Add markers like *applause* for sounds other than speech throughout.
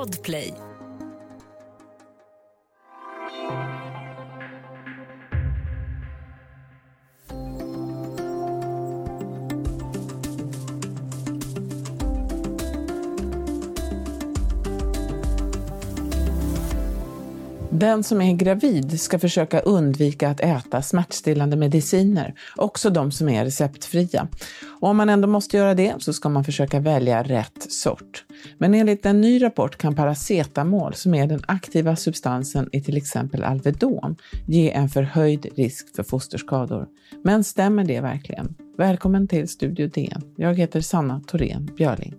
Podplay. Den som är gravid ska försöka undvika att äta smärtstillande mediciner, också de som är receptfria. Och om man ändå måste göra det så ska man försöka välja rätt sort. Men enligt en ny rapport kan paracetamol, som är den aktiva substansen i till exempel Alvedon, ge en förhöjd risk för fosterskador. Men stämmer det verkligen? Välkommen till Studio DN. Jag heter Sanna Thorén Björling.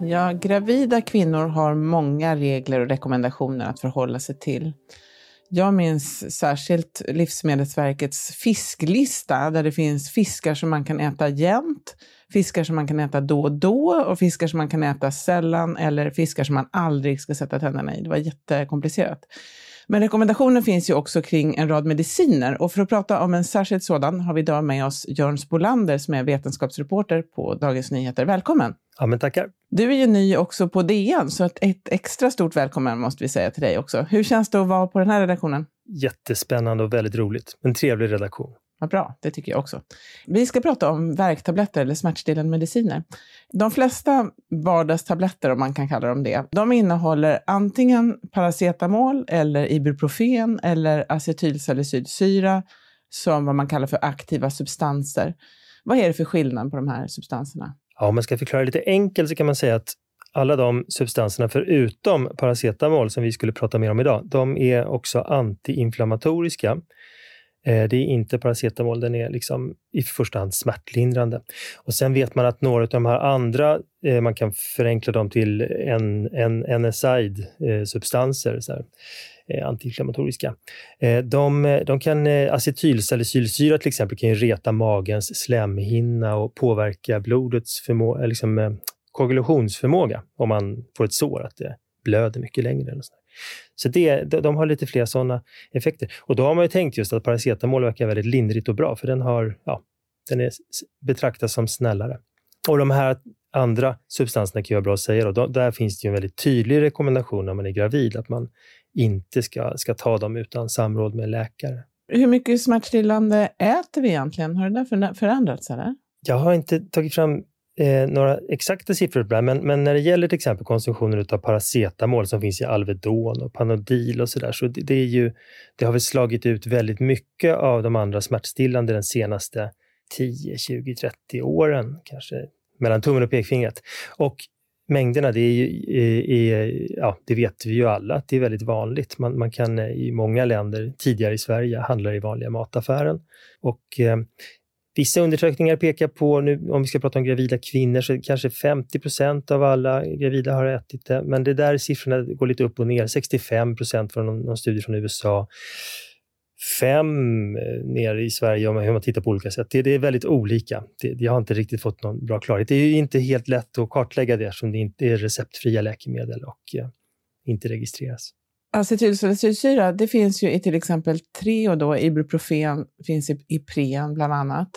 Ja, gravida kvinnor har många regler och rekommendationer att förhålla sig till. Jag minns särskilt Livsmedelsverkets fisklista där det finns fiskar som man kan äta jämt, fiskar som man kan äta då och då och fiskar som man kan äta sällan eller fiskar som man aldrig ska sätta tänderna i. Det var jättekomplicerat. Men rekommendationer finns ju också kring en rad mediciner och för att prata om en särskild sådan har vi idag med oss Jörn Spolander som är vetenskapsreporter på Dagens Nyheter. Välkommen! Ja, men tackar. Du är ju ny också på DN, så ett extra stort välkommen måste vi säga till dig också. Hur känns det att vara på den här redaktionen? Jättespännande och väldigt roligt. En trevlig redaktion. Vad bra, det tycker jag också. Vi ska prata om värktabletter eller smärtstillande mediciner. De flesta vardagstabletter, om man kan kalla dem det, de innehåller antingen paracetamol eller ibuprofen eller acetylsalicylsyra som vad man kallar för aktiva substanser. Vad är det för skillnad på de här substanserna? Ja, om man ska förklara lite enkelt så kan man säga att alla de substanserna förutom paracetamol som vi skulle prata mer om idag, de är också antiinflammatoriska. Eh, det är inte paracetamol, den är liksom i första hand smärtlindrande. Och sen vet man att några av de här andra, eh, man kan förenkla dem till en, en NSAID-substanser, eh, antiinflammatoriska. De, de kan, acetylsalicylsyra till exempel kan ju reta magens slemhinna och påverka blodets förmå, liksom, koagulationsförmåga om man får ett sår, att det blöder mycket längre. Eller så. Så det, de har lite fler sådana effekter. Och då har man ju tänkt just att paracetamol verkar väldigt lindrigt och bra, för den, har, ja, den är betraktas som snällare. Och de här andra substanserna kan vara bra att säga. Då. Där finns det en väldigt tydlig rekommendation när man är gravid, att man inte ska, ska ta dem utan samråd med läkare. Hur mycket smärtstillande äter vi egentligen? Har det där förändrats? Eller? Jag har inte tagit fram eh, några exakta siffror på det, men, men när det gäller till exempel konsumtionen av paracetamol som finns i Alvedon och Panodil och sådär, så det, det, är ju, det har väl slagit ut väldigt mycket av de andra smärtstillande den senaste 10, 20, 30 åren, kanske mellan tummen och pekfingret. Och mängderna, det, är ju, eh, är, ja, det vet vi ju alla att det är väldigt vanligt. Man, man kan eh, i många länder, tidigare i Sverige, handla i vanliga mataffären. Och eh, Vissa undersökningar pekar på, nu, om vi ska prata om gravida kvinnor, så kanske 50 procent av alla gravida har ätit det. Men det där siffrorna går lite upp och ner. 65 procent från någon, någon studie från USA. Fem eh, nere i Sverige om hur man tittar på olika sätt. Det, det är väldigt olika. Det, jag har inte riktigt fått någon bra klarhet. Det är inte helt lätt att kartlägga det eftersom det inte är receptfria läkemedel och eh, inte registreras. Alltså, Acetylsalicylsyra, det finns ju i till exempel Treo, då, Ibuprofen finns i Ipren bland annat.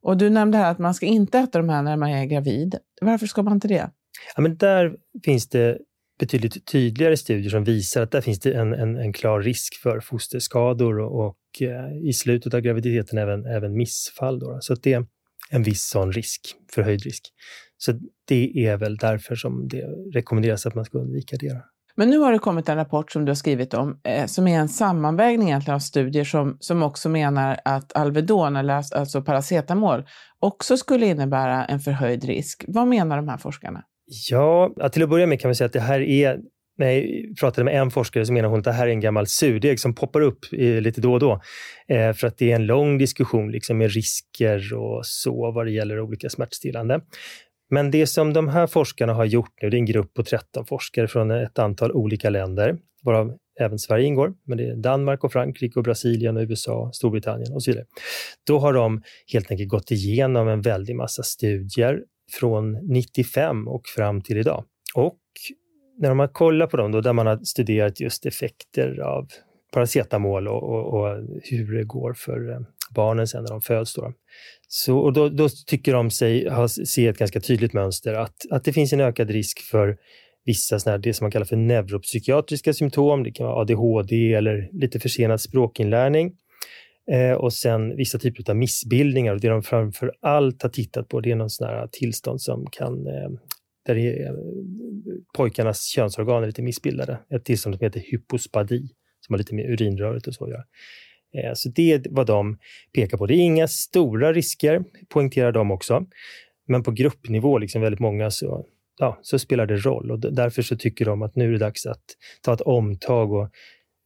Och du nämnde här att man ska inte äta de här när man är gravid. Varför ska man inte det? Ja, men där finns det betydligt tydligare studier som visar att där finns det en, en, en klar risk för fosterskador och, och eh, i slutet av graviditeten även, även missfall. Då. Så det är en viss sån risk, förhöjd risk. Så det är väl därför som det rekommenderas att man ska undvika det. Men nu har det kommit en rapport som du har skrivit om, eh, som är en sammanvägning egentligen av studier som, som också menar att Alvedon, eller alltså, alltså paracetamol, också skulle innebära en förhöjd risk. Vad menar de här forskarna? Ja, till att börja med kan vi säga att det här är när jag pratade med en forskare så menar hon att det här är en gammal surdeg som poppar upp eh, lite då och då. Eh, för att det är en lång diskussion liksom, med risker och så vad det gäller olika smärtstillande. Men det som de här forskarna har gjort nu, det är en grupp på 13 forskare från ett antal olika länder, varav även Sverige ingår, men det är Danmark och Frankrike och Brasilien och USA, Storbritannien och så vidare. Då har de helt enkelt gått igenom en väldig massa studier från 95 och fram till idag. Och när man kollar på dem, då, där man har studerat just effekter av paracetamol och, och, och hur det går för eh, barnen sen när de föds. Då. Så, och då, då tycker de sig ha, se ett ganska tydligt mönster att, att det finns en ökad risk för vissa såna här, det som man kallar för neuropsykiatriska symptom. Det kan vara ADHD eller lite försenad språkinlärning. Eh, och sen vissa typer av missbildningar. Och det de framför allt har tittat på det är någon sån här tillstånd som kan eh, där är, eh, pojkarnas könsorgan är lite missbildade. Ett tillstånd som heter hypospadi, som har lite med urinröret och så att göra. Eh, så det är vad de pekar på. Det är inga stora risker, poängterar de också. Men på gruppnivå, liksom väldigt många, så, ja, så spelar det roll. Och därför så tycker de att nu är det dags att ta ett omtag och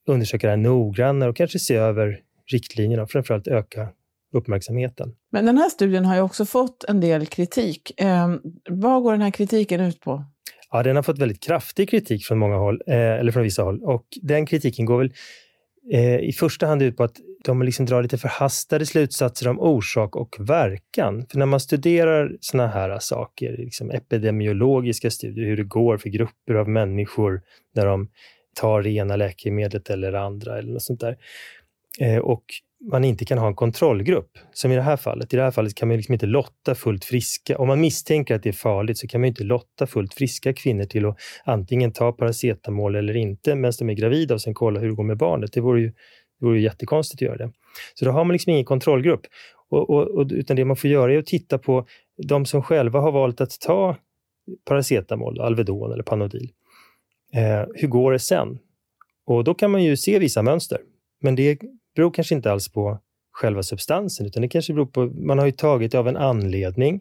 undersöka det här noggrannare och kanske se över riktlinjerna och framförallt öka uppmärksamheten. Men den här studien har ju också fått en del kritik. Eh, vad går den här kritiken ut på? Ja, den har fått väldigt kraftig kritik från många håll, eh, eller från vissa håll. Och den kritiken går väl eh, i första hand ut på att de liksom drar lite förhastade slutsatser om orsak och verkan. För när man studerar sådana här saker, liksom epidemiologiska studier, hur det går för grupper av människor när de tar det ena läkemedlet eller andra eller något sånt där. Eh, och man inte kan ha en kontrollgrupp, som i det här fallet. I det här fallet kan man liksom inte lotta fullt friska. Om man misstänker att det är farligt så kan man inte lotta fullt friska kvinnor till att antingen ta paracetamol eller inte medan de är gravida och sen kolla hur det går med barnet. Det vore ju, det vore ju jättekonstigt att göra det. Så då har man liksom ingen kontrollgrupp. Och, och, och, utan det man får göra är att titta på de som själva har valt att ta paracetamol, Alvedon eller Panodil. Eh, hur går det sen? Och då kan man ju se vissa mönster. Men det beror kanske inte alls på själva substansen, utan det kanske beror på, man har ju tagit det av en anledning.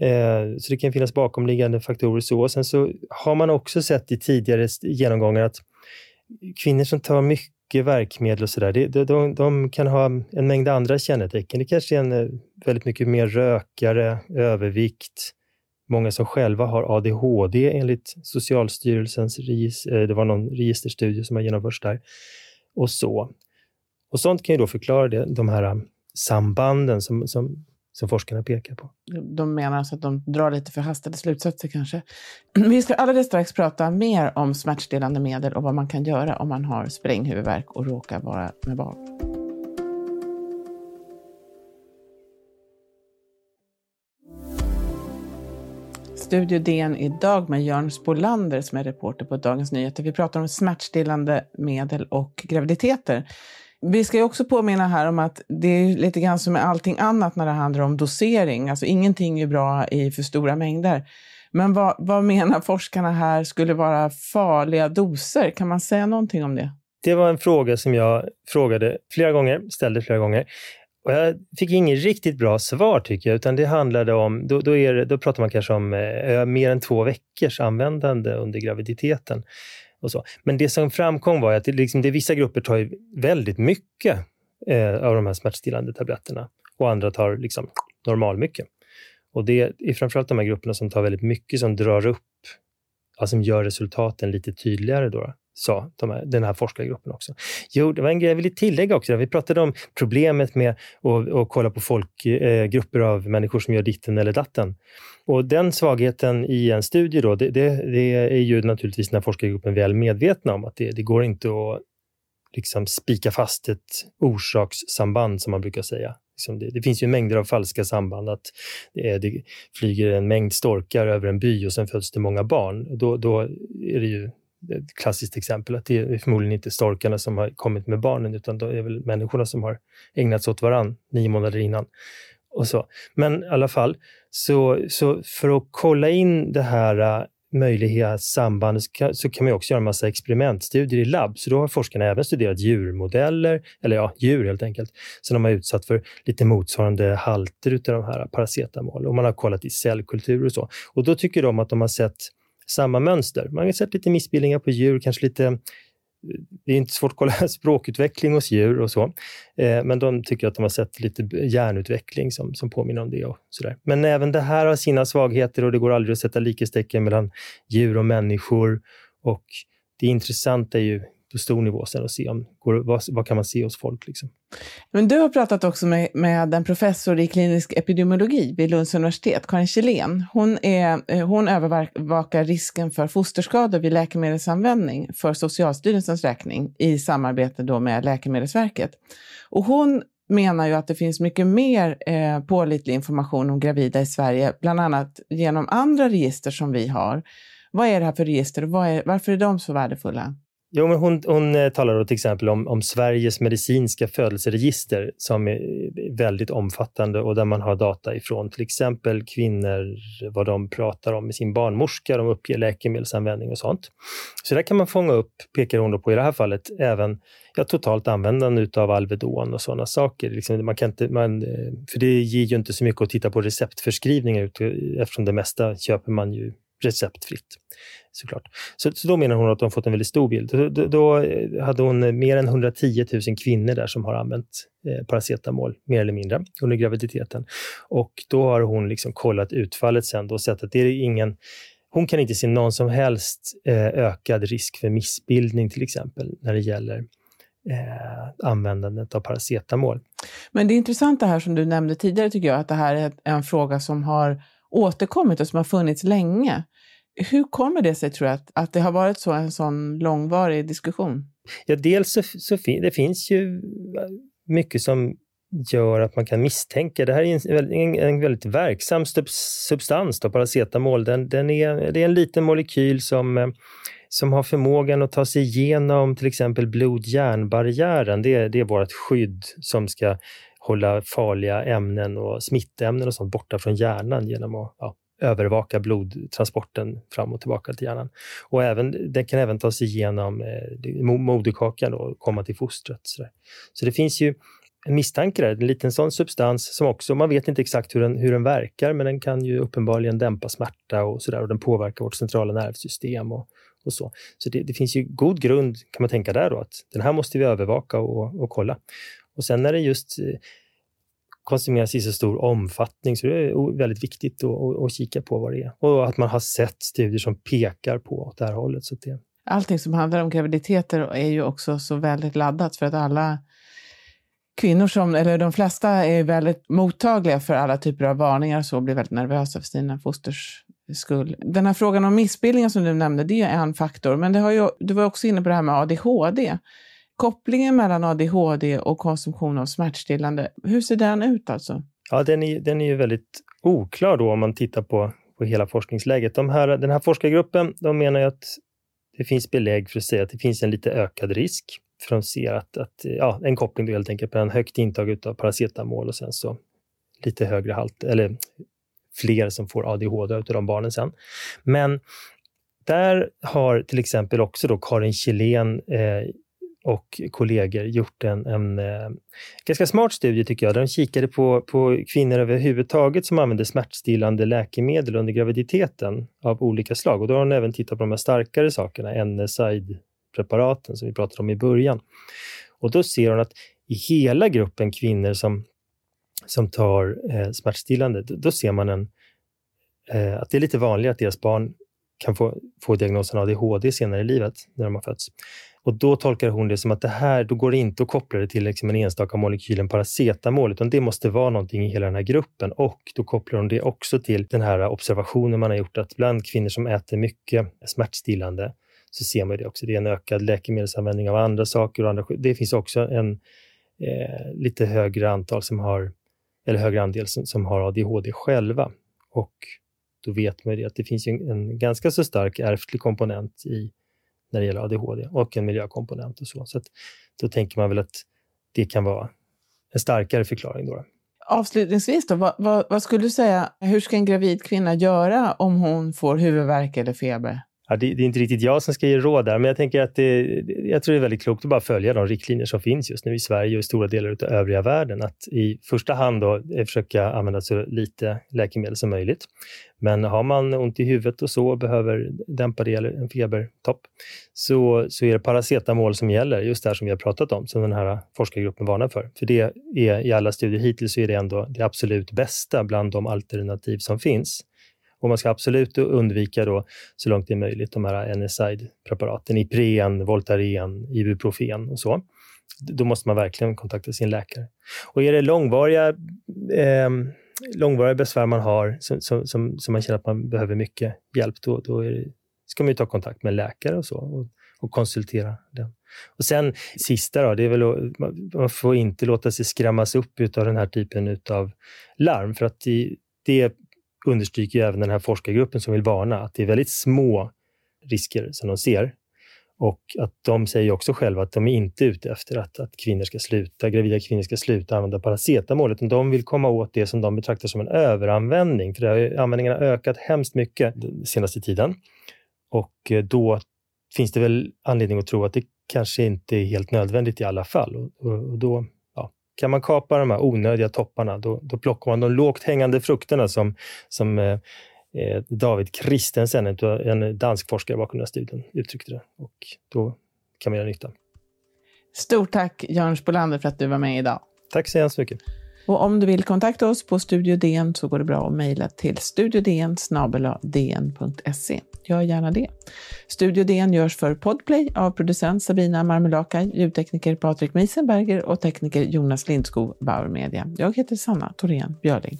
Eh, så det kan finnas bakomliggande faktorer så. Sen så har man också sett i tidigare genomgångar att kvinnor som tar mycket verkmedel och sådär, de, de, de, kan ha en mängd andra kännetecken. Det kanske är en eh, väldigt mycket mer rökare, övervikt, många som själva har ADHD enligt Socialstyrelsens register, eh, det var någon registerstudie som har genomförts där. Och så. Och sånt kan ju då förklara det, de här um, sambanden som, som, som forskarna pekar på. De menar alltså att de drar lite förhastade slutsatser kanske. *clears throat* Vi ska alldeles strax prata mer om smärtstillande medel och vad man kan göra om man har spränghuvudvärk och råkar vara med barn. Studio DN idag med Jörn Spolander som är reporter på Dagens Nyheter. Vi pratar om smärtstillande medel och graviditeter. Vi ska ju också påminna här om att det är lite grann som med allting annat när det handlar om dosering. Alltså ingenting är bra i för stora mängder. Men vad, vad menar forskarna här skulle vara farliga doser? Kan man säga någonting om det? Det var en fråga som jag frågade flera gånger, ställde flera gånger. Och jag fick inget riktigt bra svar tycker jag, utan det handlade om, då, då, är, då pratar man kanske om eh, mer än två veckors användande under graviditeten. Och så. Men det som framkom var att det, liksom, det vissa grupper tar väldigt mycket eh, av de här smärtstillande tabletterna och andra tar liksom normal mycket. Och det är framförallt de här grupperna som tar väldigt mycket som drar upp, alltså som gör resultaten lite tydligare. Då, sa de här, den här forskargruppen också. Jo, det var en grej jag ville tillägga också. Vi pratade om problemet med att, att kolla på folk, eh, grupper av människor som gör ditten eller datten. Och den svagheten i en studie då, det, det, det är ju naturligtvis den här forskargruppen väl medvetna om att det, det går inte att liksom spika fast ett orsakssamband som man brukar säga. Liksom det, finns ju mängder av falska samband. Att det, det, flyger en mängd storkar över en by och sen föds det många barn. Då, då är det ju ett klassiskt exempel, att det är förmodligen inte storkarna som har kommit med barnen, utan det är väl människorna som har ägnat sig åt varann nio månader innan. Och så. Men i alla fall, så, så för att kolla in det här äh, möjliga sambandet så kan man också göra en massa experimentstudier i labb. Så då har forskarna även studerat djurmodeller, eller ja, djur helt enkelt, som de har utsatt för lite motsvarande halter av de här paracetamol. Och man har kollat i cellkultur och så. Och då tycker de att de har sett samma mönster. Man har sett lite missbildningar på djur, kanske lite eh, det är inte svårt att kolla *laughs* språkutveckling hos djur och så, eh, men de tycker att de har sett lite hjärnutveckling som, som påminner om det. och sådär. Men även det här har sina svagheter och det går aldrig att sätta likhetstecken mellan djur och människor. Och det intressanta är ju på stor nivå sen och se om, vad, vad kan man se hos folk. Liksom. Men du har pratat också med, med en professor i klinisk epidemiologi vid Lunds universitet, Karin Kjellén. Hon, är, eh, hon övervakar risken för fosterskador vid läkemedelsanvändning för Socialstyrelsens räkning i samarbete då med Läkemedelsverket. Och hon menar ju att det finns mycket mer eh, pålitlig information om gravida i Sverige, bland annat genom andra register som vi har. Vad är det här för register och är, varför är de så värdefulla? Jo, men hon, hon eh, talar då till exempel om, om Sveriges medicinska födelseregister som är eh, väldigt omfattande och där man har data ifrån till exempel kvinnor, vad de pratar om med sin barnmorska, de uppger läkemedelsanvändning och sånt. Så där kan man fånga upp, pekar hon då på i det här fallet, även ja, totalt användande av Alvedon och sådana saker. Liksom, man kan inte, man, eh, för det ger ju inte så mycket att titta på receptförskrivningar eftersom det mesta köper man ju receptfritt. Såklart. Så, så då menar hon att de fått en väldigt stor bild. Då, då, då eh, hade hon eh, mer än 110 000 kvinnor där som har använt eh, paracetamol, mer eller mindre, under graviditeten. Och då har hon liksom kollat utfallet sen och sett att det är ingen hon kan inte se någon som helst eh, ökad risk för missbildning till exempel när det gäller eh, användandet av paracetamol. Men det är intressant det här som du nämnde tidigare tycker jag, att det här är en fråga som har återkommit och som har funnits länge. Hur kommer det sig, tror jag, att, att det har varit så en sån långvarig diskussion? Ja, dels så, så fin, det finns ju mycket som gör att man kan misstänka. Det här är en, en, en väldigt verksam substans, då, paracetamol. Den, den är, det är en liten molekyl som, eh, som har förmågan att ta sig igenom till exempel blod-hjärnbarriären. Det, det är vårt skydd som ska hålla farliga ämnen och smittämnen och sånt borta från hjärnan genom att ja, övervaka blodtransporten fram och tillbaka till hjärnan. Och även, den kan även ta sig igenom eh, moderkakan och komma till fostret. Så, så det finns ju en misstanke där, en liten sån substans som också, man vet inte exakt hur den, hur den verkar, men den kan ju uppenbarligen dämpa smärta och sådär och den påverkar vårt centrala nervsystem och, och så. Så det, det, finns ju god grund, kan man tänka där då, att den här måste vi övervaka och, och kolla. Och sen när det just eh, konsumeras i så stor omfattning så det är väldigt viktigt att, att, att, kika på vad det är. Och att man har sett studier som pekar på åt det här hållet. Så det... Allting som handlar om graviditeter är ju också så väldigt laddat för att alla kvinnor, som, eller de flesta, är väldigt mottagliga för alla typer av varningar så blir väldigt nervösa för sina fosters skull. Den här frågan om missbildningar som du nämnde, det är en faktor, men det har ju, du var också inne på det här med ADHD. Kopplingen mellan ADHD och konsumtion av smärtstillande, hur ser den ut alltså? Ja, den är, den är ju väldigt oklar då om man tittar på, på hela forskningsläget. De här, den här forskargruppen de menar ju att det finns belägg för att säga att det finns en lite ökad risk. För de ser att, att ja, en koppling då helt enkelt mellan högt intag av paracetamol och sen så lite högre halt, eller fler som får ADHD av de barnen sen. Men där har till exempel också då Karin Kjellén eh, och kollegor gjort en, en eh, ganska smart studie tycker jag, där de kikade på, på kvinnor överhuvudtaget som använder smärtstillande läkemedel under graviditeten av olika slag. Och då har de även tittat på de här starkare sakerna, NSAID-preparaten som vi pratade om i början. Och då ser hon att i hela gruppen kvinnor som, som tar eh, smärtstillande, då ser man en, eh, att det är lite vanligare att deras barn kan få, få diagnosen ADHD senare i livet, när de har fötts. Och då tolkar hon det som att det här, då går det inte att koppla det till liksom en enstaka molekylen paracetamol, utan det måste vara någonting i hela den här gruppen. Och då kopplar hon det också till den här observationen man har gjort att bland kvinnor som äter mycket smärtstillande så ser man det också. Det är en ökad läkemedelsanvändning av andra saker. Och andra, det finns också en eh, lite högre antal som har, eller högre andel som, som har ADHD själva. Och då vet man ju att det finns en, en ganska så stark ärftlig komponent i när det gäller ADHD och en miljökomponent och så. Så att, då tänker man väl att det kan vara en starkare förklaring. Då. Avslutningsvis, då, vad, vad, vad, skulle du säga, hur ska en gravid kvinna göra om hon får huvudvärk eller feber? Ja, det, det, är inte riktigt jag som ska ge råd där, men jag tänker att det, jag tror det är väldigt klokt att bara följa de riktlinjer som finns just nu i Sverige och i stora delar av övriga världen. Att i första hand då eh, försöka använda så lite läkemedel som möjligt. Men har man ont i huvudet och så och behöver dämpa det eller en febertopp, så, så är det paracetamol som gäller, just det här som vi har pratat om, som den här forskargruppen varnar för. För det är i alla studier hittills så är det ändå det absolut bästa bland de alternativ som finns. Och man ska absolut undvika då, så långt det är möjligt de här NSAID-preparaten, Ipren, Voltaren, Ibuprofen och så. Då måste man verkligen kontakta sin läkare. Och är det långvariga, eh, långvariga besvär man har, som, som, som, man känner att man behöver mycket hjälp, då, då det, ska man ta kontakt med läkare och så. Och och konsultera den. Och sen sista då, det är väl att man får inte låta sig skrämmas upp av den här typen av larm, för att det, det understryker även den här forskargruppen som vill varna att det är väldigt små risker som de ser. Och att de säger också själva att de är inte ute efter att, att kvinnor ska sluta, gravida kvinnor ska sluta använda paracetamol, utan de vill komma åt det som de betraktar som en överanvändning. För det har, användningen har ökat hemskt mycket den senaste tiden. Och eh, då finns det väl anledning att tro att det kanske inte är helt nödvändigt i alla fall. Och, och, och då kan man kapa de här onödiga topparna, då, då plockar man de lågt hängande frukterna som, som eh, eh David Christensen, en dansk forskare bakom den här studien, uttryckte det. Och då kan man göra nytta. Stort tack Jörn Spolander för att du var med idag. Tack så hemskt mycket. Och om du vill kontakta oss på Studio DN så går det bra att mejla till studiodn Gör gärna det. Studio DN görs för Podplay av producent Sabina Marmelakai, ljudtekniker Patrik Miesenberger och tekniker Jonas Lindskog, Bauer Media. Jag heter Sanna Thorén Björling.